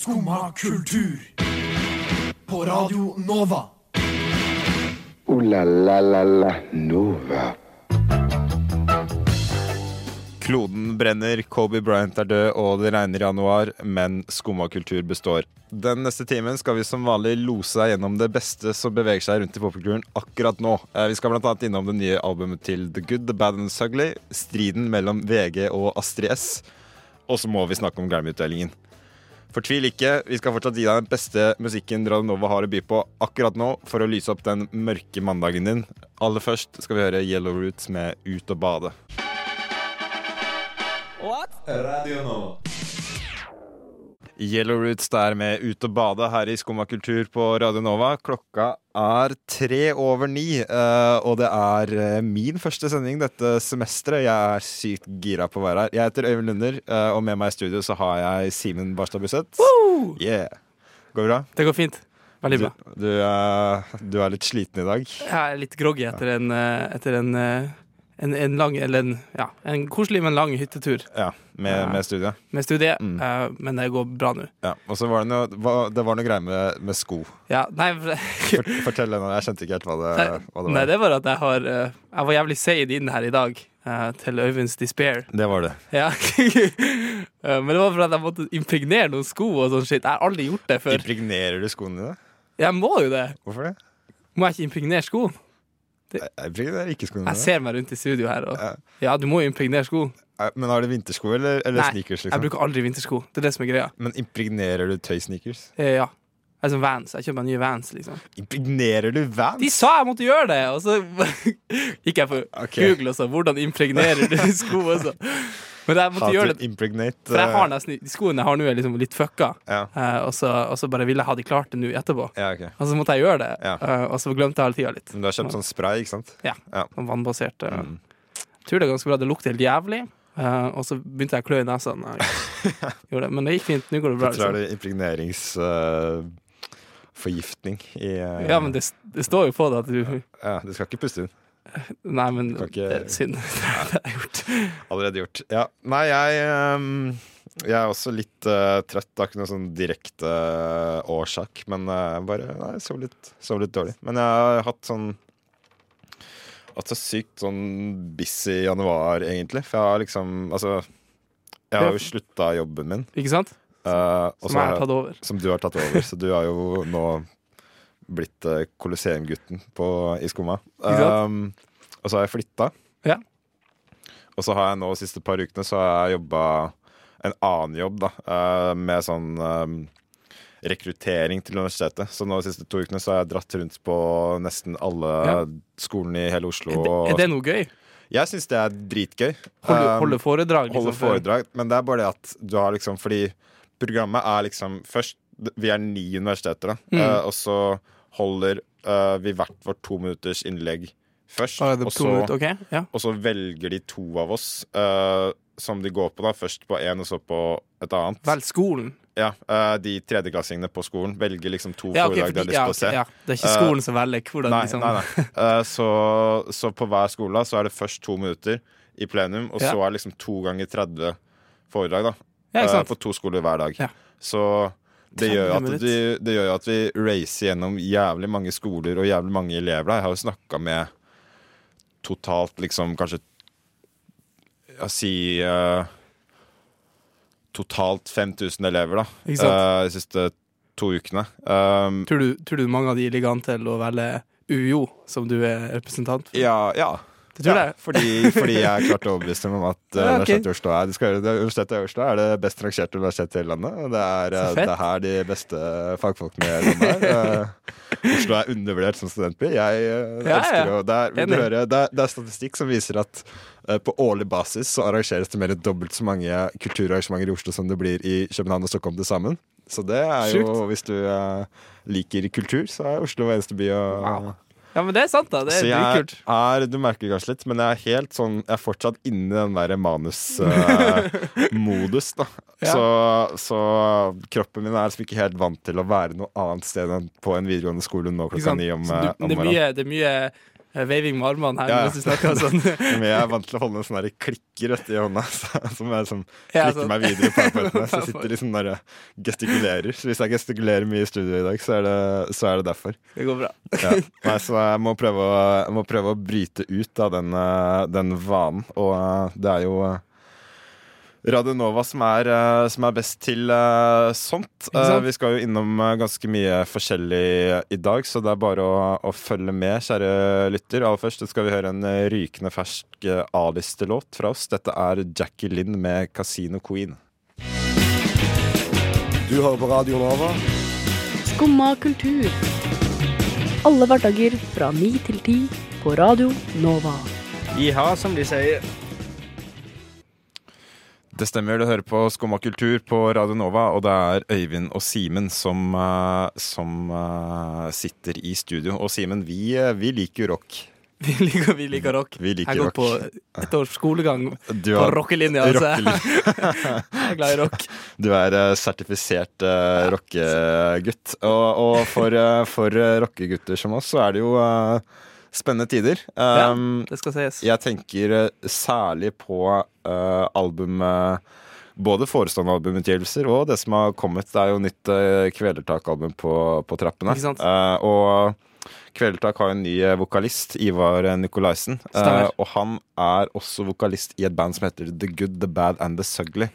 Skumma kultur. På Radio Nova. O-la-la-la-la-Nova. Kloden brenner, Kobe Bryant er død, og det regner i januar, men skumma kultur består. Den neste timen skal vi som vanlig lose deg gjennom det beste som beveger seg rundt i popkulturen akkurat nå. Eh, Vi skal bl.a. innom det nye albumet til The Good, The Bad and The Ugly, striden mellom VG og Astrid S, og så må vi snakke om Grammy-utdelingen. Fortvil ikke, vi skal fortsatt gi deg den beste musikken Radio Nova har å by på akkurat nå for å lyse opp den mørke mandagen din. Aller først skal vi høre Yellow Roots med Ut og bade. Yellow Roots der med Ut og bade her i Skumma kultur på Radio Nova. Klokka er tre over ni, eh, og det er eh, min første sending dette semesteret. Jeg er sykt gira på å være her. Jeg heter Øyvind Lunder, eh, og med meg i studio så har jeg Simen Barstad Buseth. Yeah. Går det bra? Det går fint. Veldig Du, bra. du, er, du er litt sliten i dag. Jeg er litt groggy etter en, etter en, en, en lang Eller en, ja, en koselig, men lang hyttetur Ja, med, med studiet. med studiet. Mm. uh, Men det går bra nå. Ja. Og så var det noe, det var noe greier med, med sko. Ja, nei, for- Fort, fortell henne. Jeg skjønte ikke helt hva det, nei, hva det nei, det var at jeg har uh, Jeg var jævlig seig inn her i dag, Uh, til Øyvinds despair. Det var det. Ja. Men det var for at jeg måtte impregnere noen sko og sånn shit. Jeg har aldri gjort det før. Impregnerer du skoene dine? Jeg må jo det. Hvorfor det? Må jeg ikke impregnere Jeg impregnerer ikke skoene Jeg ser meg rundt i studio her, og Ja. du må jo impregnere sko. Men har du vintersko eller, eller Nei, sneakers? Jeg Liksom? bruker aldri vintersko. Det er det som er greia. Men impregnerer du tøysneakers? Eh, Ja. Jeg er som Vans. Jeg kjøper meg nye Vans, liksom. Impregnerer du Vans? De sa jeg måtte gjøre det, og så gikk jeg på okay. Google og sa 'hvordan impregnerer du sko'? Også. Men jeg måtte gjøre det, impregnate for jeg har eh, nesten De skoene jeg har nå, er liksom litt fucka, ja. eh, og, så, og så bare ville jeg ha de klart det nå etterpå. ja, okay. Og så måtte jeg gjøre det, eh, og så glemte jeg hele tida litt. Men du har kjøpt sånn spray, ikke sant? Ja. Ja. Sånn vannbasert. Mm. Jeg tror det er ganske bra. Det lukter helt jævlig. Uh, og så begynte jeg å klø i nesa. Men det gikk fint. Nå går det bra. Jeg tror Liksom. det er impregneringsforgiftning i uh, Ja, men det, det står jo på det at du ja, Du skal ikke puste inn. Nei, men ikke- det synd. det er gjort. Allerede gjort. Ja. Nei, jeg ehm, Jeg er også litt uh, trøtt. Det er ikke noen sånn direkte uh, årsak, men uh, bare Nei, jeg sov litt, sov litt dårlig. Men jeg har hatt sånn Hatt så sykt sånn busy januar, egentlig. For jeg har liksom Altså, jeg har jo slutta jobben min. Ikke sant? Uh, Som jeg har tatt over. som du har tatt over. Så du har jo nå blitt uh, Colosseum-gutten i Skumma. Um, og så har jeg flytta. Ja. Og så har jeg nå de siste par ukene så har jeg jobba en annen jobb, da, eh, med sånn um, rekruttering til universitetet. Så nå de siste to ukene så har jeg dratt rundt på nesten alle Ja. skolene i hele Oslo. Er det, er det noe gøy? Jeg syns det er dritgøy. Holde, Um, holde foredrag? Liksom, holde foredrag, men det er bare det at du har liksom Fordi programmet er liksom Først, vi er ni universiteter, da, Mm. eh, og så holder uh, vi hvert vårt to minutters innlegg først. Bare Og så, minutter, ok? Ja. og så velger de to av oss uh, som de går på, da. Først på én, og så på et annet. Velg skolen. Ja, uh, De tredjeklassingene på skolen velger liksom to Ja, okay, foredrag de har lyst ja, til å se. ja. Det er ikke skolen som velger hvordan Nei, liksom nei, nei. Så, så på hver skole da, så er det først to minutter i plenum, og så er det liksom to ganger 30 foredrag. da. På to skoler hver dag. Så det gjør, at vi, det gjør jo at vi racer gjennom jævlig mange skoler og jævlig mange elever. Jeg har jo snakka med totalt liksom kanskje Jeg si uh, Totalt 5000 elever, da. Uh, de siste to ukene. Um, Tror, du, tror du mange av de ligger an til å velge UiO, som du er representant for? ja, ja. Tror ja, jeg. Fordi, fordi jeg er klart dem om at uh, Ja, okay. Universitetet i Oslo er skal, Universitetet i Oslo er det best rangerte universitetet i hele landet. Det er, fett. det er her de beste fagfolkene i landet er. Uh, Oslo er undervurdert som studentby. Jeg uh, Ja, elsker å det det, det er statistikk som viser at på årlig basis så arrangeres det mer enn dobbelt så mange kulturarrangementer i Oslo som det blir i København og Stockholm til sammen. Så det er jo, Sjukt. hvis du liker kultur, så er Oslo eneste by å Wow. Ja, men det er sant, da. Det så er jeg dritkult. er, du merker kanskje litt, men jeg er helt sånn Jeg er fortsatt inne i den der manus-modus, da. Ja. Så, så kroppen min er liksom ikke helt vant til å være noe annet sted enn på en videregående skole nå klokka ni om, Så eh, det, er morgenen. mye, det er mye eh, veiving med armene her Ja, du snakker. Sånn. Men jeg er vant til å holde en sånn klikker vet, i hånda, så, som jeg Ja, klikker sånn. meg videre i powerpointene. Så jeg sitter liksom der og gestikulerer. Så hvis jeg gestikulerer mye i studio i dag, så er det, så er det derfor. Det går bra. Ja. Nei, så jeg må prøve å, må prøve å bryte ut av den, eh, den vanen. Og eh, det er jo eh, Radio Nova som er, eh, som er best til eh, sånt. Eh, vi skal jo innom ganske mye forskjellig i dag, så det er bare å, å følge med, kjære lytter. Aller først skal vi høre en rykende fersk A-listelåt fra oss. Dette er Jackie Lynn med 'Casino Queen'. Du hører på Radio Nova. Skumma kultur. Alle hverdager fra ni til ti på Radio Nova. Iha, som de sier. Det stemmer, du hører på Skumma kultur på Radio Nova, og det er Øyvind og Simen som, eh, som eh, sitter i studio. Og Simen, vi, eh, vi liker jo rock. Vi liker, vi liker rock. Vi liker jeg går rock. på et års skolegang Du på rockelinja. Altså. Jeg er glad i rock. du er sertifisert uh, rockegutt. Og, og for, uh, for rockegutter som oss, så er det jo eh, spennende tider. Ja. Um, Det skal sies. Jeg tenker eh, særlig på uh, album eh, Både forestående albumutgivelser og det som har kommet. Det er jo nytt uh, Kvelertak-album på, på trappene. Ikke sant? Uh, og Kvelertak har en ny eh, vokalist, Ivar Nikolaisen. Uh, og han er også vokalist i et band som heter The Good, The Bad and The Sugly.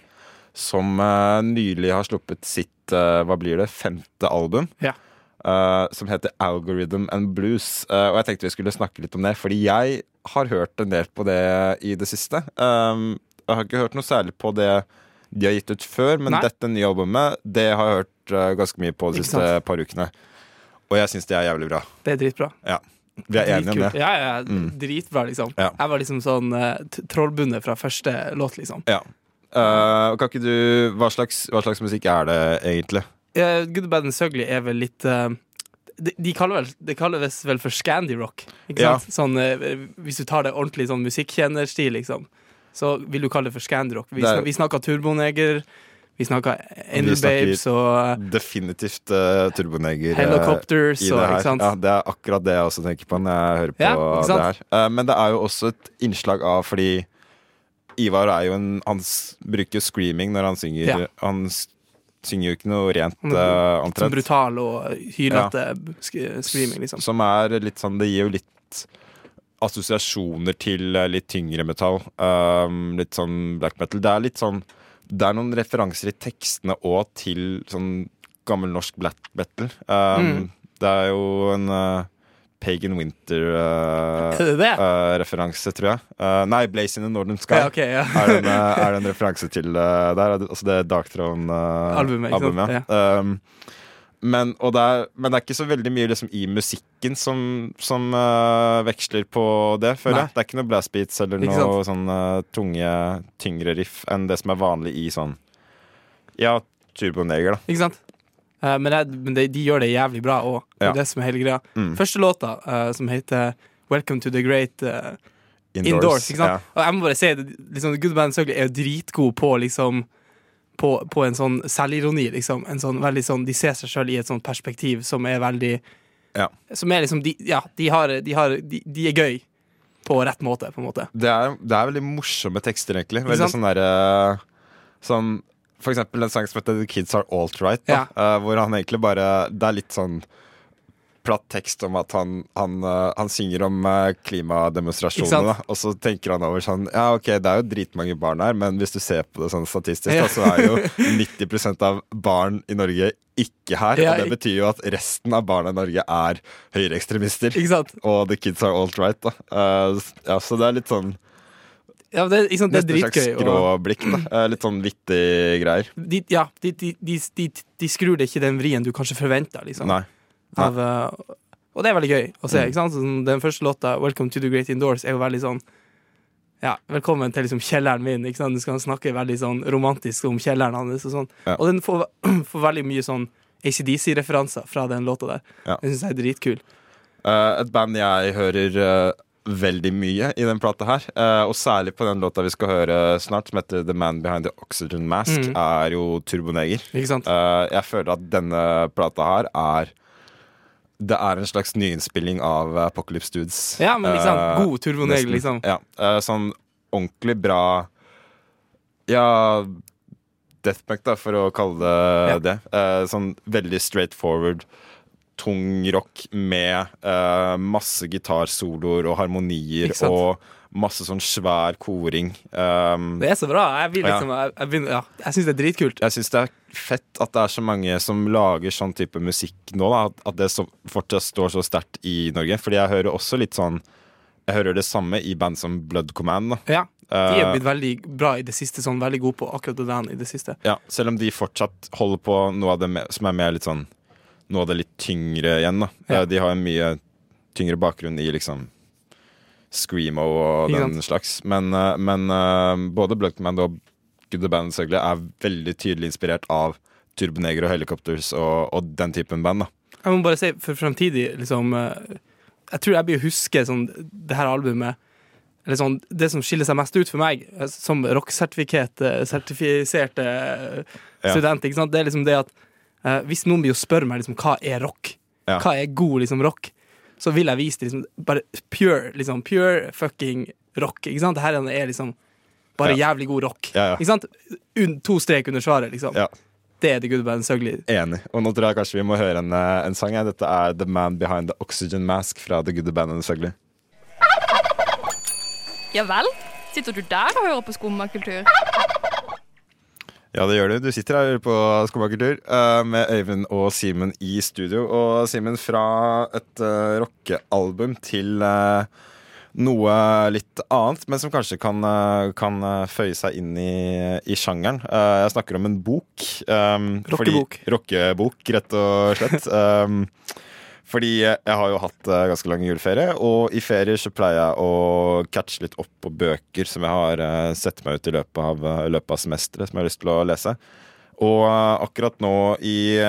Som eh, nylig har sluppet sitt eh, hva blir det, femte album. Ja. Eh, som heter Algorithm and Blues. Uh, og jeg tenkte vi skulle snakke litt om det, fordi jeg har hørt en del på det i det siste. Um, jeg har ikke hørt noe særlig på det de har gitt ut før, men Nei. dette nye albumet Det har jeg hørt uh, ganske mye på de siste par ukene. Og jeg syns det er jævlig bra. Det er dritbra. Ja. Vi er enige om det. Ja, ja, Mm. dritbra, liksom. Ja. Jeg var liksom sånn trollbundet fra første låt, liksom. Ja. Uh, du hva slags, hva slags musikk er det egentlig? Uh, Good Bad and Sugly er vel litt uh, de, de kaller vel, det kalles vel for Scandy-rock. Ja. Sånn, uh, hvis du tar det ordentlig sånn musikkjennerstil, liksom, så vil du kalle det for Scandy-rock. Vi, snak, vi snakker Turboneger, vi snakka Angel Babes og eh, Definitivt uh, turboneger. Helicopters i det her. Ja, det er akkurat det jeg også tenker på når jeg hører på Ja, det her. Uh, men det er jo også et innslag av fordi Ivar er jo en Han bruker screaming når han synger. Ja. Han synger jo ikke noe rent uh, Sånn omtrent. brutal og hylete ja. screaming, liksom. Som er litt sånn Det gir jo litt assosiasjoner til eh, litt tyngre metall. Um, litt sånn black metal. Det er litt sånn Det er noen referanser i tekstene òg til sånn gammel norsk black metal. Um, Mm. Det er jo en uh, Pagan Winter-referanse, uh, tror jeg. Uh, nei, Blaze in the Northern Sky. Ja, okay, ja. er, det en, uh, er det en referanse til uh, der? Altså det Dark Throne-albumet. Um, men, det er, men det er ikke så veldig mye liksom, i musikken som, som uh, veksler på det, føler jeg. Det er ikke noe blast beats eller noe sånn uh, tunge, tyngre riff enn det som er vanlig i sånn Ja, Turboneger, da. Ikke sant? Eh, men det, men de, de gjør det jævlig bra òg. Det Ja. er det som er hele greia. Mm. Første låta, uh, som heter Welcome to the Great uh, Indoors. ikke sant? Og jeg må bare si liksom, Good Band Circle er jo dritgod på liksom på, på en sånn selvironi, liksom. En sånn, veldig sånn, de ser seg sjøl i et sånt perspektiv som er veldig Ja. Som er liksom de, Ja, de, har, de, har, de, de er gøy på rett måte, på en måte. Det er, det er veldig morsomme tekster, egentlig. Veldig sånn derre Sånn For eksempel en sang som heter The Kids Are Alt-Right, da, Ja. eh, hvor han egentlig bare Det er litt sånn platt tekst om at han, han, eh, han synger om eh, klimademonstrasjonene, og så tenker han over sånn Ja, ok, det er jo dritmange barn her, men hvis du ser på det sånn statistisk, Ja. da, så er jo 90% av barn i Norge ikke her. Ja, og det betyr jo at resten av barna i Norge er høyreekstremister. Og The Kids Are Alt-Right, da. Uh, ja, så det er litt sånn Ja, det, liksom, det er dritgøy. Neste slags grå og- skråblikk. da Eh, Litt sånn vittig greier. de, ja, de, de, de, skrur det ikke den vrien du kanskje forventer. Liksom, Nei. av, uh, og det er veldig gøy å se. Mm. Ikke sant? Sånn, den første låta, 'Welcome to the Great Indoors', er jo veldig sånn Ja, velkommen til liksom kjelleren min. Ikke sant? Du skal snakke veldig sånn romantisk om kjelleren hans. Og, sånn. Ja. og den får, får veldig mye sånn ACDC-referanser fra den låta der. Ja. Det syns jeg er dritkul. Uh, et band jeg hører eh, veldig mye i den plata her, eh, og særlig på den låta vi skal høre snart, som heter The Man Behind the Oxygen Mask, Mm. er jo Turboneger. Ikke sant? Eh, jeg føler at denne plata her er det er en slags nyinnspilling av Apocalypse Dudes. Ja, men liksom god Turboneger, liksom. Ja, sånn ordentlig bra Ja, deathpunk, da, for å kalle det ja. det. Uh, sånn veldig straight forward, tung rock med masse gitarsoloer og harmonier og masse sånn svær koring. Um, det er så bra. Jeg, liksom, ja. jeg, jeg, ja, jeg syns det er dritkult. Jeg syns det er fett at det er så mange som lager sånn type musikk nå. Da, at det så, fortsatt står så sterkt i Norge. Fordi jeg hører også litt sånn Jeg hører det samme i band som Blood Command. Da. Ja, de er uh, blitt veldig bra i det siste. Sånn Veldig gode på akkurat det der i det siste. Ja, Selv om de fortsatt holder på noe av det som er mer litt sånn Noe av det litt tyngre igjen. da ja. De har en mye tyngre bakgrunn i liksom screamo og den slags. Men, eh, men uh, både Bloodcommand og Good the Band selvfølgelig er veldig tydelig inspirert av Turboneger og Helicopters og, og, den typen band. da Jeg må bare si for fremtidig liksom, Jeg tror jeg blir å huske sånn, det her albumet eller sånn, Det som skiller seg mest ut for meg som rocksertifiserte student, ja. det er liksom det at uh, hvis noen blir og spørre meg liksom, hva er rock, ja. hva er god liksom, rock, så vil jeg vise det liksom bare pure, liksom, pure fucking rock. Ikke sant? Dette er liksom bare ja. jævlig god rock. Ja, ja. Ikke sant? Un to strek under svaret, liksom. Det er The Good Band Søgli. Enig. Og nå tror jeg kanskje vi må høre en, eh, en sang. Dette er The Man Behind The Oxygen Mask fra The Good Band Søgli. Ja vel? Sitter du der og hører på skummakultur? Ja, det gjør du. Du sitter her på Skomakertur uh, med Øyvind og Simen i studio. Og Simen, fra et uh, rockealbum til uh, noe litt annet, men som kanskje kan, kan føye seg inn i, i sjangeren. jeg snakker om en bok. Um, rockebok. Rockebok, rett og slett. um, fordi jeg har jo hatt uh, ganske lang juleferie, og i ferier så pleier jeg å catche litt opp på bøker som jeg har uh, sett meg ut i løpet av, uh, løpet av semesteret, som jeg har lyst til å lese. Og akkurat nå i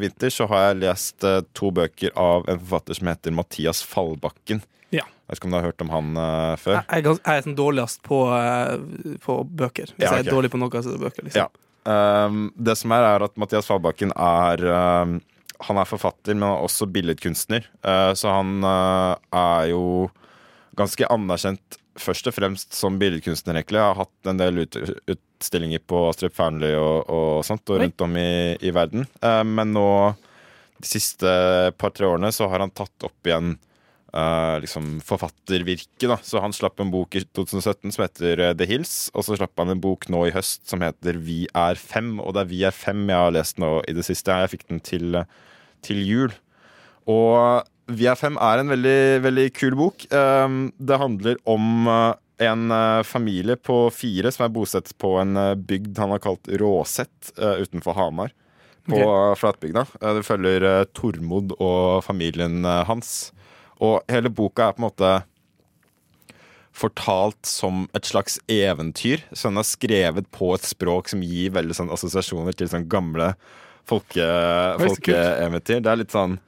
vinter så har jeg lest to bøker av en forfatter som heter Mathias Fallbakken. Ja. Jeg vet ikke om du har hørt om han før? Jeg, jeg, er sånn dårligst på, på bøker. Hvis ja, okay. jeg er dårlig på noe, så er det bøker. Liksom. Ja. Um, det som er, er at Mathias Fallbakken er um, han er forfatter, men han er også billedkunstner. Uh, så han uh, er jo ganske anerkjent først og fremst som billedkunstner, egentlig. Jeg har hatt en del ut utstillinger på Astrup Fearnley og, og, sånt, og rundt om i, i verden. Uh, men nå, de siste par-tre årene, så har han tatt opp igjen Uh, liksom forfattervirke. da Så Han slapp en bok i 2017 som heter The Hills, og så slapp han en bok nå i høst som heter Vi er fem. Og det er Vi er fem jeg har lest nå i det siste. Jeg fikk den til til jul. Og Vi er fem er en veldig, veldig kul bok. Ehm, det handler om uh, en eh, familie på fire som er bosatt på en eh, bygd han har kalt Råsett utenfor Hamar. På okay. flatbygda. Det følger Tormod og familien hans. Og hele boka er på en måte fortalt som et slags eventyr. Så den er skrevet på et språk som gir veldig sånn assosiasjoner til sånn gamle folkeeventyr. Folke det er litt sånn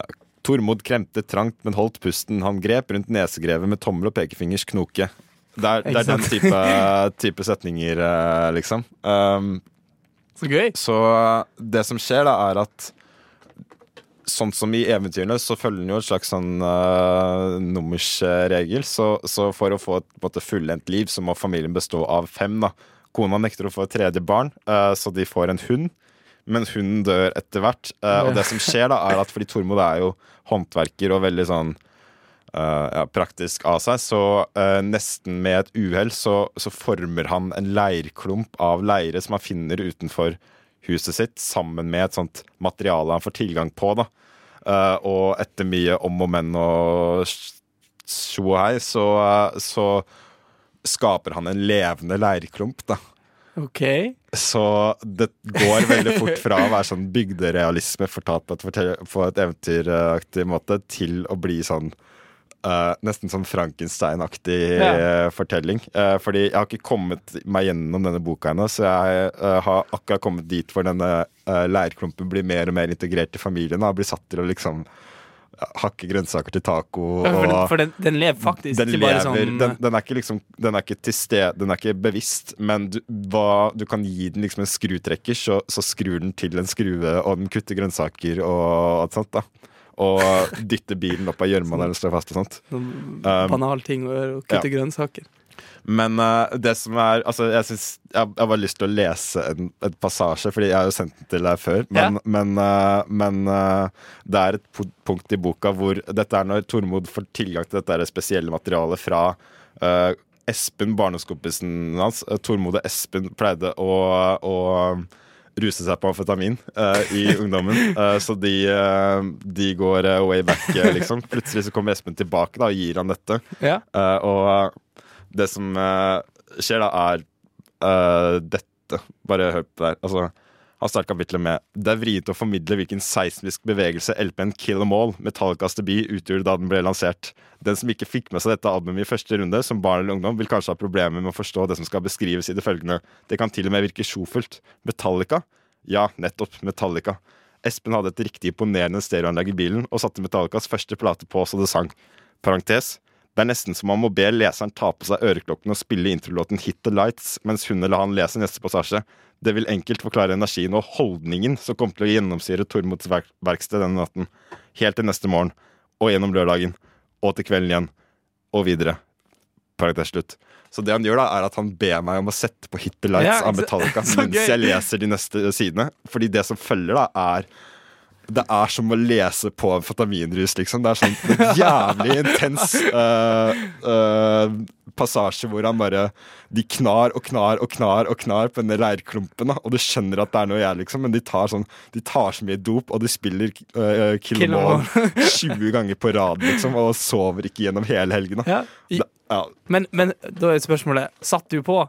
ja, Tormod kremte trangt, men holdt pusten. Han grep rundt nesegrevet med tommel og pekefingers knoke. Det er, det er den type, type, setninger, eh, liksom. Um, så gøy. Så det som skjer, da, er at sånn som i eventyrene, så følger den jo et slags sånn uh, nummersregel. Så, så, for å få et fullendt liv, så må familien bestå av fem. da. Kona nekter å få et tredje barn, uh, så de får en hund men hunden dør etter hvert. Uh, og det som skjer, da, er at fordi Tormod er jo håndverker og veldig sånn ja, praktisk av seg, så nesten med et uhell så, så, former han en leirklump av leire som han finner utenfor huset sitt, sammen med et sånt materiale han får tilgang på. da. og etter mye om og men og tjo og hei, så, så skaper han en levende leirklump. da Ok Så det går veldig fort fra å være sånn bygderealisme fortalt på et, på et eventyraktig måte, til å bli sånn uh, nesten sånn Frankenstein-aktig ja. uh, fortelling. Uh, fordi jeg har ikke kommet meg gjennom denne boka ennå, så jeg har akkurat kommet dit hvor denne leirklumpen blir mer og mer integrert i familien og blir satt til å liksom hakke grønnsaker til taco. for, den, for den, den, lever faktisk den bare sånn den, den, er ikke liksom Den er ikke til sted Den er ikke bevisst, men du, hva, du kan gi den liksom en skrutrekker, så, så, skrur den til en skrue, og den kutter grønnsaker og alt sånt. da og dytte bilen opp av gjørma der den står fast og sånt. Sånn Um, banal ting å gjøre, å kutte grønnsaker. Men uh, det som er Altså, jeg syns Jeg jeg har lyst til å lese en, et passasje, Fordi jeg har jo sendt den til deg før. Men, men, uh, men uh, det er et punkt i boka hvor Dette er når Tormod får tilgang til dette spesielle materialet fra eh, Espen, barndomskompisen hans. Eh, Tormod og Espen pleide å, å ruse seg på amfetamin uh, i ungdommen. Uh, så de, uh, de går way back, liksom. Plutselig så kommer Espen tilbake da, og gir han dette. Ja. Og det som skjer da, er dette. Bare hør på det her. Altså, han starter kapitlet med Det er vrient å formidle hvilken seismisk bevegelse LP-en Kill 'em All, Metallicas debut, utgjorde da den ble lansert. Den som ikke fikk med seg dette albumet i første runde, som barn eller ungdom, vil kanskje ha problemer med å forstå det som skal beskrives i det følgende. Det kan til og med virke sjofelt. Metallica? Ja, nettopp. Metallica. Espen hadde et riktig imponerende stereoanlegg i bilen og satte Metallicas første plate på så det sang. Parentes. Det er nesten som man må be leseren ta på seg øreklokkene og spille introlåten Hit the Lights mens hun eller han leser neste passasje. Det vil enkelt forklare energien og holdningen som kommer til å gjennomsyre Tormods verk verksted denne natten. Helt til neste morgen, og gjennom lørdagen, og til kvelden igjen, og videre. Parentes slutt. Så det han gjør da, er at han ber meg om å sette på Hit the Lights Ja, av Metallica så mens jeg leser de neste sidene. Fordi det som følger, da, er det er som å lese på amfetaminrus, liksom. Det er sånn en jævlig intens uh, uh, passasje hvor han bare De knar og knar og knar og knar på denne leirklumpen, da. Og du skjønner at det er noe jeg, liksom, men de tar, sånn, de tar så mye dop, og de spiller uh, Kill Kill 'em Em 20 ganger på rad, liksom, og sover ikke gjennom hele helgen. Da. Ja. I, ja, men, men da er spørsmålet Satt du på?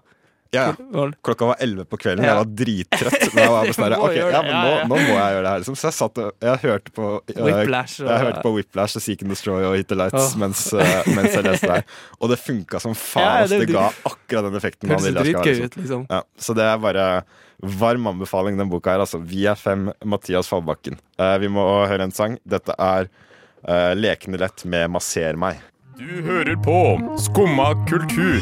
Ja. ja. Klokka var 11 på kvelden, Ja. jeg var drittrøtt. Var jeg bare sånn her, Du må ok, gjøre ja, men nå, nå må jeg gjøre det her. Liksom. Så jeg satt og jeg hørte på Whiplash og- Jeg hørte på Whiplash og Seek and Destroy og Hit the Lights oh. mens, øh, mens jeg leste der. Og det funka som faen. Det- ga akkurat den effekten man ville. liksom. Ja, så det er bare varm anbefaling, den boka her. Altså. Vi er fem, Mathias Fallbakken. Uh, vi må høre en sang. Dette er uh, Lekende lett med Masser meg. Du hører på Skumma kultur.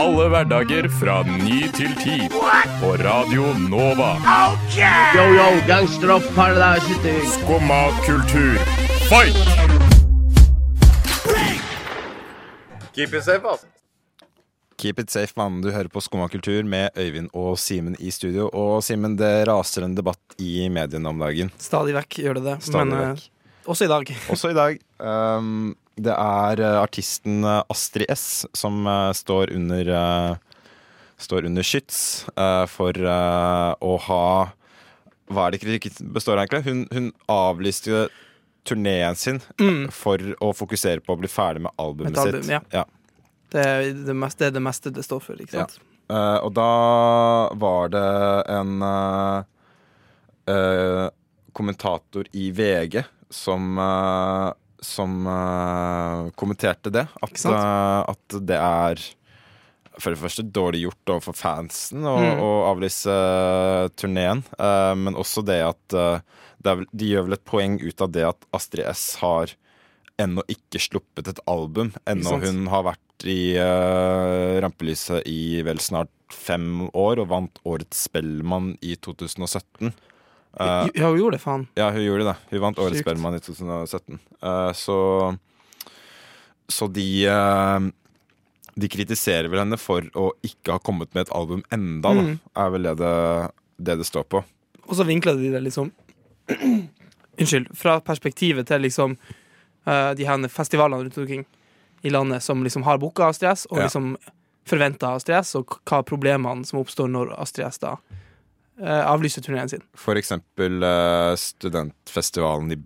Alle hverdager fra ny til ti. På Radio Nova. Yo, yo, gangsteropp, paradise Skumma kultur, fight! Keep it safe, altså. Keep it safe, mann. Du hører på Skumma kultur med Øyvind og Simen i studio. Og Simen, det raser en debatt i mediene om dagen. Stadig vekk gjør det det. Stadig men vekk. eh, også i dag. Også i dag. Um, det er eh, artisten eh, Astrid S som eh, står under Står under skyts for å ha Hva er det kritikken består av, egentlig? Hun, hun avlyste turneen sin Mm. for å fokusere på å bli ferdig med albumet Et album, sitt. ja. Ja. Det er det meste det, er det meste det står for, ikke sant? Eh, og da var det en uh, uh, kommentator i VG som som uh, kommenterte det. At, uh, at det er for det første dårlig gjort overfor fansen å, Mm. avlyse uh, turneen. men også det at det vel- de gjør vel et poeng ut av det at Astrid S har ennå ikke sluppet et album. Ennå hun har vært i rampelyset i vel snart fem år og vant Årets Spellemann i 2017. Eh, Ja, hun gjorde det, faen. ja, hun gjorde det. Hun vant Årets Spellemann i 2017. Uh, så Så de uh, De kritiserer vel henne for å ikke ha kommet med et album enda, da. Mm. Er vel det det, det det står på. Og så vinkla de det liksom Unnskyld. Fra perspektivet til liksom eh, de her festivalene rundt omkring i landet som liksom har booka Astrid S, og Ja. liksom forventa Astrid S, og hva problemene som oppstår når Astrid S da eh, avlyser turneen sin. For eksempel eh, studentfestivalen i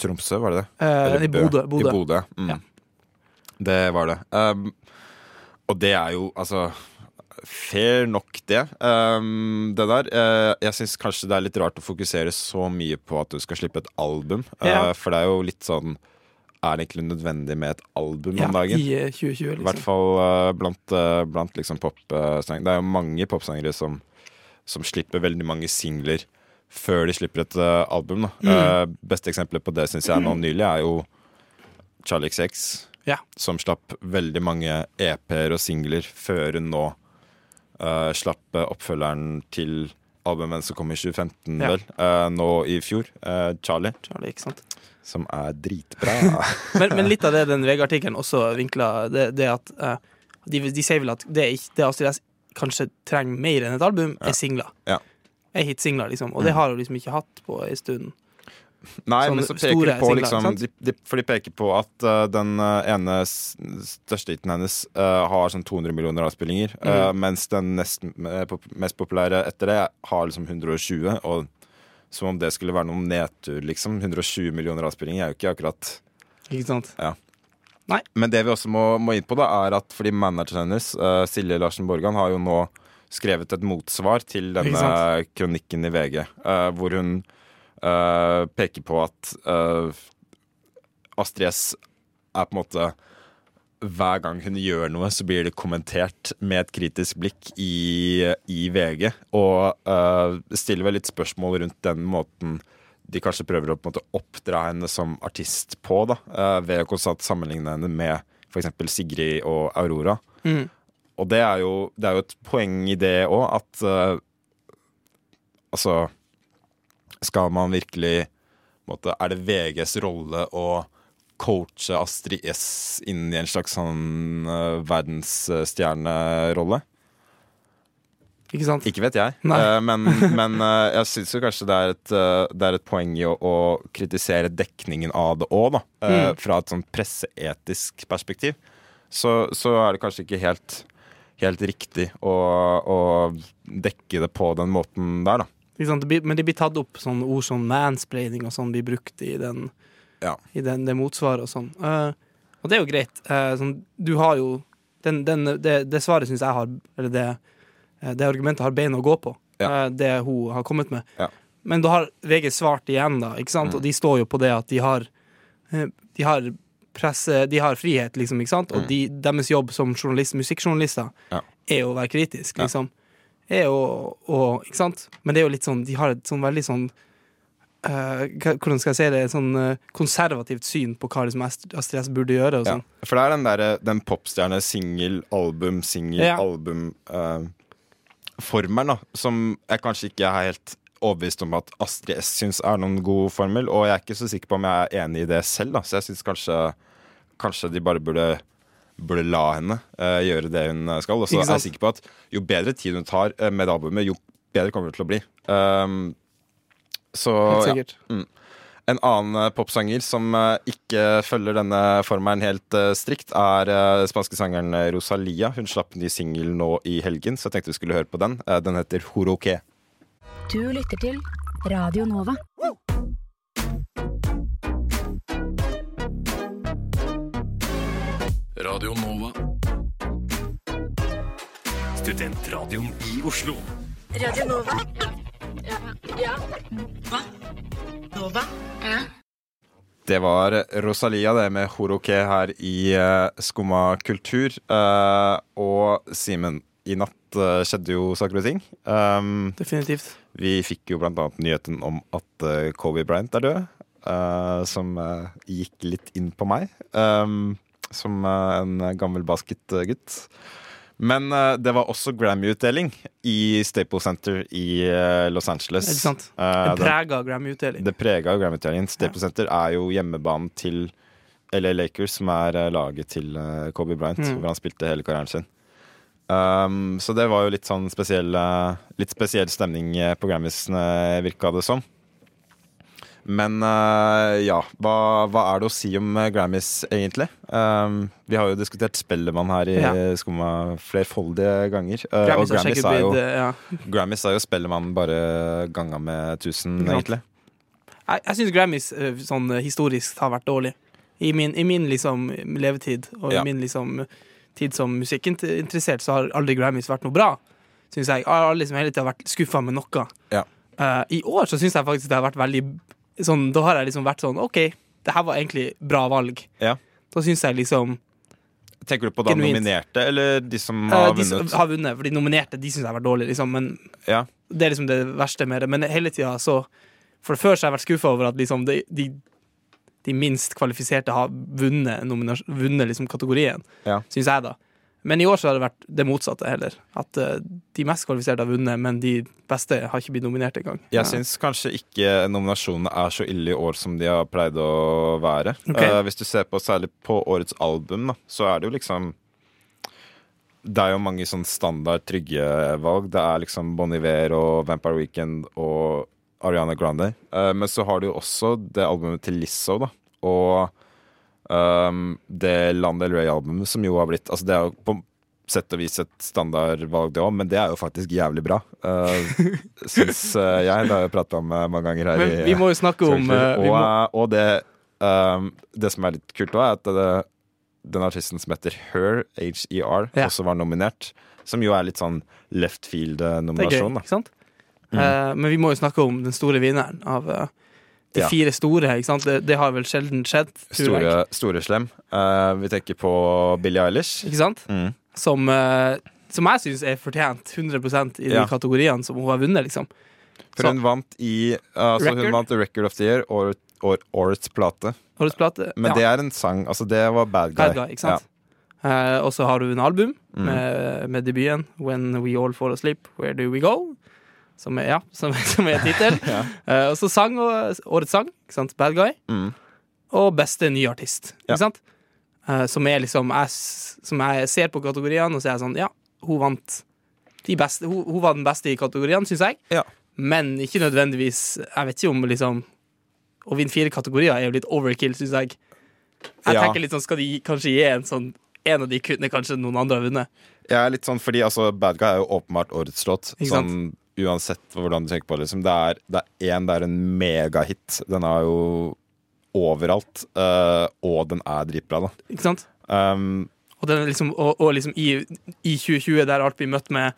Tromsø, var det det? Eh, Eller I Bodø. I Bodø. Bodø. Mm. Ja. Det var det. Um, og det er jo altså Fair nok, det. Um, det der. Uh, jeg syns kanskje det er litt rart å fokusere så mye på at du skal slippe et album. Ja. for det er jo litt sånn Er det egentlig nødvendig med et album Ja, om dagen? I eh, 2020, I hvert liksom. fall uh, blant, blant liksom popsangere. Det er jo mange popsangere som, som slipper veldig mange singler før de slipper et uh, album. Mm. Uh, beste eksempelet på det syns jeg nå nylig er jo Charlie XX, Ja. som slapp veldig mange EP-er og singler før hun nå uh, slapp oppfølgeren til albumet som kom i 2015, Ja. vel. Nå i fjor. Charlie. Charlie? Som er dritbra. Men, men litt av det den VG-artikkelen også vinkla, det, det at de, de sier vel at det, det Astrid S kanskje trenger mer enn et album, Ja. er singler. Ja. Er hitsingler, liksom. Og det Mm. har hun liksom ikke hatt på en stund. Nei, Sånne men så peker de på singler, liksom de, de, For de peker på at uh, den eh, ene største hiten hennes uh, har sånn 200 millioner avspillinger, Mm. Uh, mens den nest, mest populære etter det har liksom 120. Og som om det skulle være noen nedtur, liksom. 120 millioner avspillinger er jo ikke akkurat Ikke sant? Men det vi også må, må inn på, da, er at fordi manageren hennes, uh, Silje Larsen Borgan, har jo nå skrevet et motsvar til denne kronikken i VG, uh, hvor hun uh, peker på at Astrid S er på en måte hver gang hun gjør noe, så blir det kommentert med et kritisk blikk i, i VG. Og uh, stiller vel litt spørsmål rundt den måten de kanskje prøver å på en måte oppdra henne som artist på, da, eh, ved å konstant sammenligne henne med f.eks. Sigrid og Aurora. Mm. Og det er jo, det er jo et poeng i det òg, at uh, Altså Skal man virkelig måte, Er det VGs rolle å coache Astrid S inn i en slags sånn uh, verdensstjernerolle? Ikke sant? Ikke vet jeg. Eh, men men eh, jeg syns jo kanskje det er et, eh, det er et poeng i å, å kritisere dekningen av det òg, da. Mm. Fra et sånn presseetisk perspektiv. Så, så er det kanskje ikke helt, helt riktig å, å dekke det på den måten der, da. Men det blir tatt opp sånne ord som mansplaining og sånn blir brukt i, den, Ja. i den, det motsvaret og sånn. Og det er jo greit. Sånn, du har jo den, den, det, det svaret syns jeg har Eller det, det argumentet har bein å gå på, Ja. eh, det hun har kommet med. Ja. Men da har VG svart igjen, da, ikke sant? Mm. og de står jo på det at de har eh, De har presse De har frihet, liksom, ikke sant? Og Mm. de, deres jobb som journalist, musikkjournalister Ja. er jo å være kritisk, liksom. Er jo og, Ikke sant? Men det er jo litt sånn De har et sånn veldig sånn Uh, hvordan skal jeg si det, et sånn uh, konservativt syn på hva liksom Ast- Astrid S burde gjøre. Ja. sånn. For det er den der, den popstjerne singel, album, singel, Ja. album eh, Formelen, da, som jeg kanskje ikke er helt overbevist om at Astrid S syns er noen god formel, og jeg er ikke så sikker på om jeg er enig i det selv, da, så jeg syns kanskje Kanskje de bare burde Burde la henne uh, gjøre det hun skal. Og så er jeg sikker på at jo bedre tid hun tar eh, med albumet, jo bedre kommer det til å bli. Um, så Helt ja. sikkert. En annen eh, popsanger som eh, ikke følger denne formelen helt eh, strikt, er spanske sangeren Rosalia. Hun slapp ny singel nå i helgen, så jeg tenkte vi skulle høre på den. Den heter Horoke. Du lytter til Radio Nova. Radio Nova. Studentradioen i Oslo. Radio Nova. Nova? Det var Rosalia, det med Horoke her i uh, Skumma kultur. Uh, og Simen, i natt uh, skjedde jo saker og ting. Um, Definitivt. Vi fikk jo blant annet nyheten om at uh, Kobe Bryant er død. eh, som gikk litt inn på meg. Um, som en gammel basketgutt. Men uh, det var også Grammy-utdeling i Staples Center i uh, Los Angeles. Ikke sant? Uh, det prega Grammy-utdeling. det prega Grammy-utdelingen. Staples Center er jo hjemmebanen til LA Lakers, som er laget til Kobe Bryant, Mm. hvor han spilte hele karrieren sin. Um, så det var jo litt sånn spesiell Litt spesiell stemning på på Grammysene, virka det som. Men uh, ja, hva, hva er det å si om eh, Grammys, egentlig? Um, vi har jo diskutert Spellemann her i Ja. Skumma flerfoldige ganger. Uh, Grammys og Grammys er, jo, eh, ja. Grammys er jo Spellemann bare ganga med 1000, Ikke egentlig. Jeg, jeg syns Grammys sånn historisk har vært dårlig. I min, i min liksom levetid og Ja. i min liksom tid som musikkinteressert, så har aldri Grammys vært noe bra. Synes jeg. Jeg har liksom hele tida vært skuffa med noe. Ja. Uh, I år så syns jeg faktisk det har vært veldig sånn, Da har jeg liksom vært sånn OK, det her var egentlig bra valg. Ja. Da syns jeg liksom Tenker du på da Genuint. nominerte, eller de som har har De som har vunnet, for de nominerte, de syns jeg har vært dårlige, liksom. Men Ja. det er liksom det verste med det. Men hele tida så For før så har jeg vært skuffa over at liksom de, de, de minst kvalifiserte har vunnet, vunnet liksom kategorien, Ja. syns jeg, da. Men i år så har det vært det motsatte heller. At uh, de mest kvalifiserte har vunnet, men de beste har ikke blitt nominert engang. Jeg syns kanskje ikke nominasjonene er så ille i år som de har pleid å være. Okay. Uh, hvis du ser på særlig på årets album, da, så er det jo liksom det er jo mange sånn standard trygge valg. Det er liksom Bon Iver og Vampire Weekend og Ariana Grande. Uh, men så har du jo også det albumet til Lizzo, da. Og um, det Land Del Rey-albumet, som jo har blitt Altså, det er jo på sett og vis et standardvalg, det òg, men det er jo faktisk jævlig bra. Uh, Syns uh, jeg. Det har jeg prata om uh, mange ganger her. Men vi må jo snakke om og, må... og det, um, det som er litt kult òg, er at det, den artisten som heter Her, H-E-R, Ja. også var nominert. Som jo er litt sånn left field-nominasjon. ikke sant? Mm. Uh, men vi må jo snakke om den store vinneren av eh, de Ja. fire store. Det, det har vel sjelden skjedd, Store, store slem. Uh, vi tenker på Billie Eilish. Ikke sant? Mm. Som, uh, som jeg syns er fortjent 100% i de Ja. kategoriene som hun har vunnet, liksom. For hun vant i altså Record? Hun vant The Record of the Year, år, år, årets plate. Årets plate. Men ja. det er en sang. Altså, det var Bad Guy. Bad Guy, ikke sant? Uh, og så har hun en album Mm. med, med debuten 'When We All Fall Asleep, Where Do We Go?' Som er, ja, som, som er tittel. Ja. uh, og så sang og, årets sang, ikke sant? 'Bad Guy'. Mm. Og beste nye artist, Ja. sant? Uh, som er liksom jeg, Som jeg ser på kategoriene, og så er jeg sånn Ja, hun vant de beste Hun, hun var den beste i kategoriene, syns jeg. Ja. Men ikke nødvendigvis Jeg vet ikke om liksom Å vinne fire kategorier er jo litt overkill, syns jeg. Jeg tenker litt sånn, Skal de kanskje gi en sånn En av de kunne kanskje noen andre ha vunnet? Jeg er litt sånn fordi altså, Bad Guy er jo åpenbart årets låt. Sånn, uansett hvordan du tenker på det. Liksom. Det er det er én, det er en megahit. Den er jo overalt. uh, og den er dritbra, da. Ikke sant? Um, Og, den liksom, og, og liksom i, i 2020, der alt blir møtt med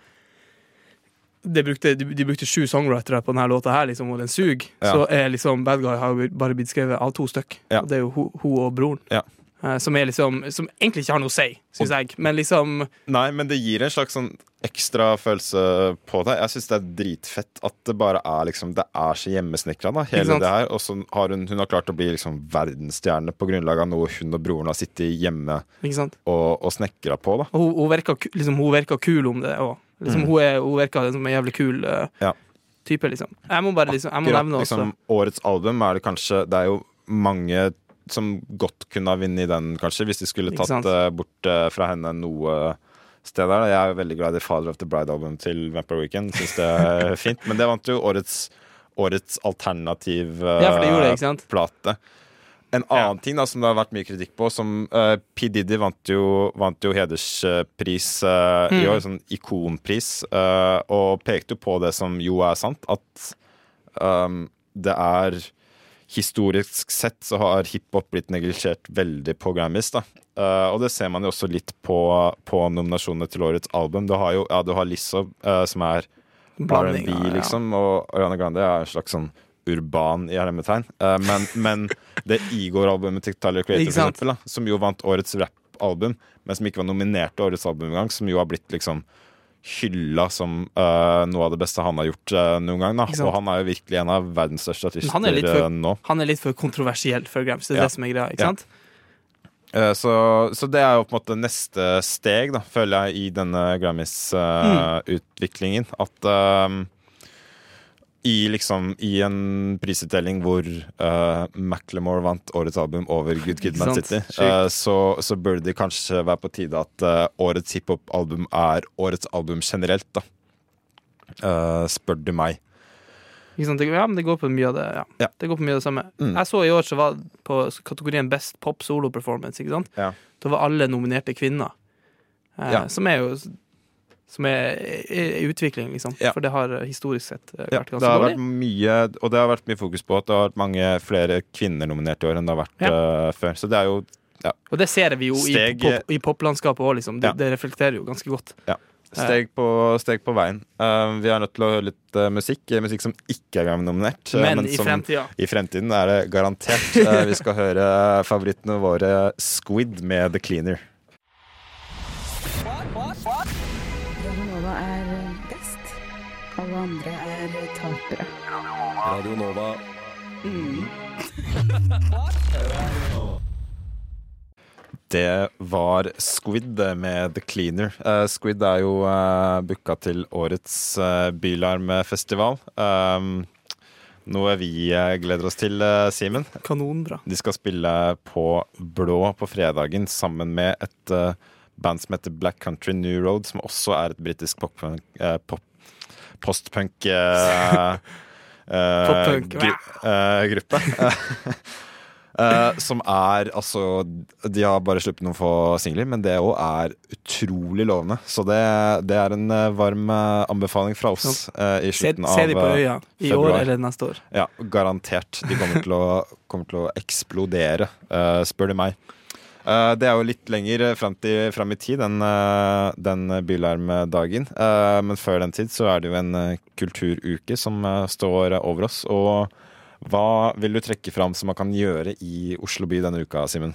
de brukte, de, de brukte sju songwritere på denne låta, her liksom, og den suger. Ja. Så er liksom Bad Guy har bare blitt skrevet av to stykk. Ja. Og det er jo hun ho, og broren. Ja. Uh, som liksom Som egentlig ikke har noe å si, syns jeg. Men liksom nei, men det gir en slags sånn ekstra følelse på det. Jeg syns det er dritfett at det bare er liksom Det er så hjemmesnekra, da, hele det her. Og så har hun, hun har klart å bli liksom verdensstjerne på grunnlag av noe hun og broren har sittet hjemme og, og snekra på, da. Og hun, hun, virker, liksom, hun virker kul om det òg. Liksom, Mm. hun, er- hun virker som en jævlig kul uh, Ja. type, liksom. Jeg må bare liksom Jeg må Akkurat, nevne også liksom, årets album er det kanskje Det er jo mange som godt kunne ha vunnet den, kanskje, hvis de skulle tatt eh, bort uh, fra henne noe sted der. Jeg er veldig glad i Father of the Bride-album til Vampire Weekend. Syns det er fint. Men det vant jo årets, årets alternativ eh, Ja, det plate. En annen ting da som det har vært mye kritikk på, som uh, P. Diddy vant jo, vant jo hederspris i Mm. år, sånn ikonpris, uh, og pekte jo på det som jo er sant, at um, det er Historisk sett så har hiphop blitt neglisjert veldig på Grammys. da Uh, Og det ser man jo også litt på, på nominasjonene til årets album. Du har jo ja, du har Lizzo, uh, som er R&B, liksom, ja. og Ariana Grande er en slags sånn urban i hermetegn. Uh, men, men det Igor-albumet til Tyler Creator, for eksempel, da, som jo vant årets rappalbum, men som ikke var nominert til årets album engang, som jo har blitt liksom hylla som uh, noe av det beste han har gjort uh, noen gang. Da. Og han er jo virkelig en av verdens største artister han for- eh, nå. Han er litt for kontroversiell for Grams. Det er Ja. det som er greia. ikke Ja. sant? Så, så det er jo på en måte neste steg, da, føler jeg, i denne Grammys-utviklingen. At eh, i liksom I en prisutdeling hvor uh, Macklemore vant årets album over Good Kid, Man? City, eh, så, så burde det kanskje være på tide at uh, årets hiphop-album er årets album generelt, da. Uh, spør du meg. Ikke sant? Ja, men det går på mye av det ja. Ja. Det går på mye av det samme. Mm. Jeg så i år så var på kategorien Best Pop Solo Performance. Ikke sant? Ja. Da var alle nominerte kvinner. Som er jo Som er i utvikling, liksom. Ja. For det har eh, historisk sett vært Ja, vært det ganske har dårlig. vært mye, og det har vært mye fokus på at det har vært mange flere kvinner nominert i år enn det har vært Ja. uh, før. Så det er jo Og det ser vi jo i, Steg- pop, i poplandskapet òg, liksom. Det, Ja. det reflekterer jo ganske godt. steg på, steg på veien. Uh, vi er nødt til å høre litt uh, musikk. eh, Musikk som ikke er Grammy-nominert. eh, Men i som fremtida i fremtiden er det garantert. Eh, vi skal høre favorittene våre Squid med The Cleaner. Nova er best. Alle andre er tapere. Radio Nova. Mm. Det var Squid med The Cleaner. Uh, Squid er jo uh, booka til årets uh, Bylarmfestival. Um, noe vi uh, gleder oss til, uh, Simen. Kanonbra. De skal spille på Blå på fredagen sammen med et uh, band som heter Black Country New Road, som også er et britisk pop, pop, postpunk Pop-punk-gruppe. Uh, som er altså De har bare sluppet noen få singler, men det òg er utrolig lovende. Så det, det er en uh, varm anbefaling fra oss i slutten se, februar. Se de på øya i februar. år eller neste år. Ja, garantert. De kommer til å, kommer til å eksplodere, spør du meg. Det er jo litt lenger fram, til, fram i tid, den, den Bylarmdagen. men før den tid så er det jo en kulturuke som står over oss. og hva vil du trekke fram som man kan gjøre i Oslo by denne uka, Simen?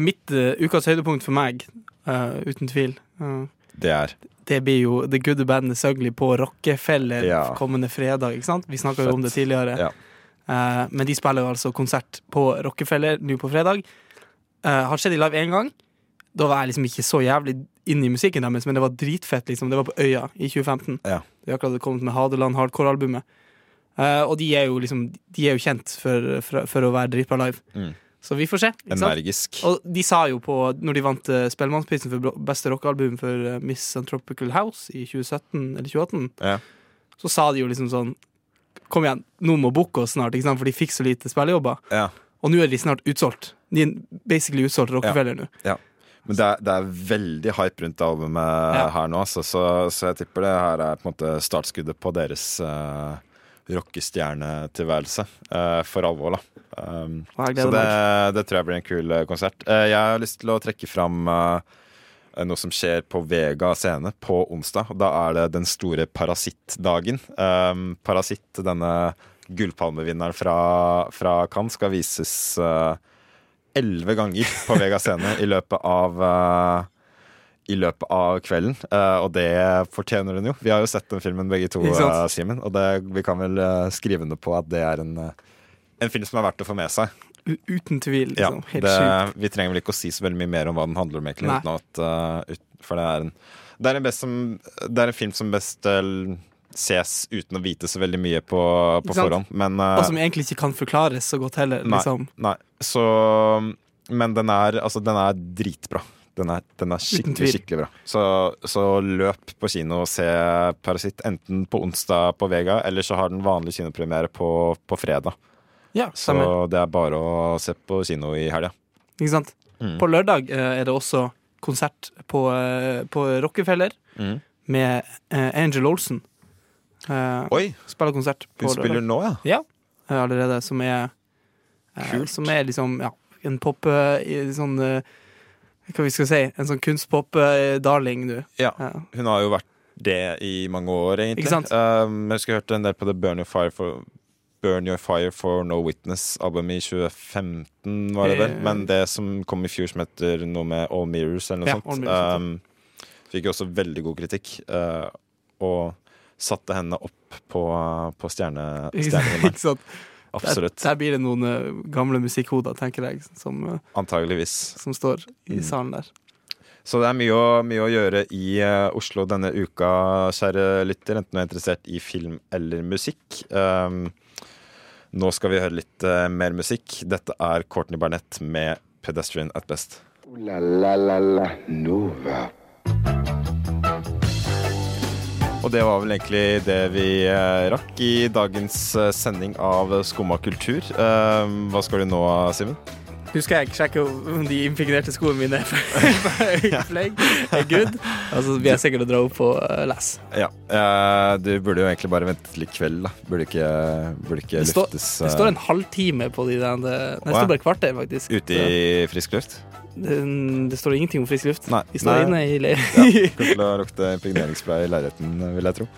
Mitt uh, ukas høydepunkt for meg, uh, uten tvil uh, Det er? Det blir jo The Good Band Is Ugly på Rockefeller ja. kommende fredag. ikke sant? Vi snakka jo om det tidligere. Ja. men de spiller jo altså konsert på Rockefeller nå på fredag. Har skjedd i live én gang. Da var jeg liksom ikke så jævlig inne i musikken deres, men det var dritfett. liksom. Det var på Øya i 2015. Ja. De akkurat hadde kommet med Hadeland Hardcore-albumet. Uh, og de er jo liksom De er jo kjent for, for, for å være dritbra live. Mm. Så vi får se. Energisk. Og de sa jo på, når de vant uh, Spellemannsprisen for beste rockealbum for uh, Miss Antropical House i 2017 eller 2018, ja. så sa de jo liksom sånn Kom igjen, noen må booke oss snart, for de fikk så lite spillejobber. Ja. Og nå er de snart utsolgt. De er basically utsolgt Rockefeller nå. Ja. Men det er, det er, veldig hype rundt albumet ja. her nå, altså, så, så, jeg tipper det her er på en måte startskuddet på deres uh, rockestjernetilværelse. Uh, for alvor, da. Um, så det, det, tror jeg blir en kul uh, konsert. Uh, jeg har lyst til å trekke fram noe som skjer på Vega scene på onsdag. Da er det den store Parasittdagen. Um, Parasitt, denne gullpalmevinneren fra, fra Cannes, skal vises elleve ganger på Vega scene i løpet av i løpet av kvelden, uh, og det fortjener den jo. Vi har jo sett den filmen begge to, uh, Simen, og det, vi kan vel uh, skrive under på at det er en, en, film som er verdt å få med seg. Uten tvil, liksom. Ja, Helt sjukt. Vi trenger vel ikke å si så veldig mye mer om hva den handler om, egentlig, uten at, ut, for det er en det er, en, som, det er en film som best ses uten å vite så veldig mye på, på forhånd. Men, og som egentlig ikke kan forklares så godt heller. Nei, liksom. nei. Så, men den er, altså, den er dritbra. Den er, den er skikkelig skikkelig bra. Så, så, løp på kino og se Parasitt enten på onsdag på Vega, eller så har den vanlig kinopremiere på, på fredag. Ja, så det er bare å se på kino i helga. Ikke sant. Mm. På lørdag uh, er det også konsert på, uh, på Rockefeller mm. med Angel Olsen. Oi! Spiller konsert på Hun spiller nå, ja? Ja, allerede. Som er Som er liksom ja, en pop sånn hva vi skal si, en sånn kunstpop-darling nå. Ja. Hun har jo vært det i mange år, egentlig. Ikke sant? Um, jeg husker jeg hørte en del på The Burn Your Fire for Burn Your Fire for No Witness-albumet i 2015, var det vel. Eh. Men det som kom i fjor, som heter noe med All Mirrors, eller noe ja, sånt, um, fikk jo også veldig god kritikk. Uh, og satte henne opp på, på stjerne, stjernehimmelen. Absolutt. Der, der, blir det noen uh, gamle musikkhoder, tenker jeg, som, uh, Antageligvis. som står i mm. salen der. Så det er mye å, mye å gjøre i uh, Oslo denne uka, kjære lytter, enten du er interessert i film eller musikk. Um, nå skal vi høre litt mer musikk. Dette er Courtney Barnett med 'Pedestrian at Best'. La, la, la, la. Nova. Og det var vel egentlig det vi eh, rakk i dagens eh, sending av Skumma kultur. Eh, hva skal du nå, Simen? Nå skal jeg sjekke om de impregnerte skoene mine er good. Altså, vi er sikkert å dra opp på lese. Ja. du burde jo egentlig bare vente til i kveld. da Burde ikke, burde ikke det luftes står, Det står en halvtime på de der. Det, det står bare kvarter, faktisk. Ute i frisk luft? Det, det, står ingenting om frisk luft. Nei. De står inne i leir. ja, Kommer til å lukte impregneringsspray i leiligheten, vil jeg tro.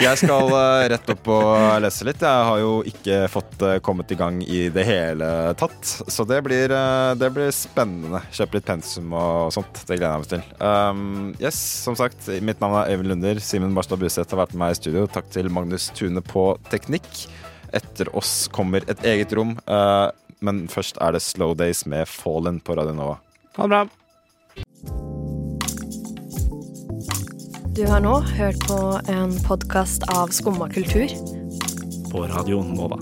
Jeg skal uh, rett opp og lese litt. Jeg har jo ikke fått uh, kommet i gang i det hele tatt. Så det blir, uh, det blir spennende. Kjøpe litt pensum og sånt. Det gleder jeg meg til. Um, yes, som sagt, mitt navn er Øyvind Lunder. Simen Barstad Buseth har vært med meg i studio. Takk til Magnus Tune på teknikk. Etter oss kommer et eget rom. men først er det Slow Days med Fallen på Radio Nova. Ha det bra. Du har nå hørt på en podkast av Skumma kultur. På Radio Nova.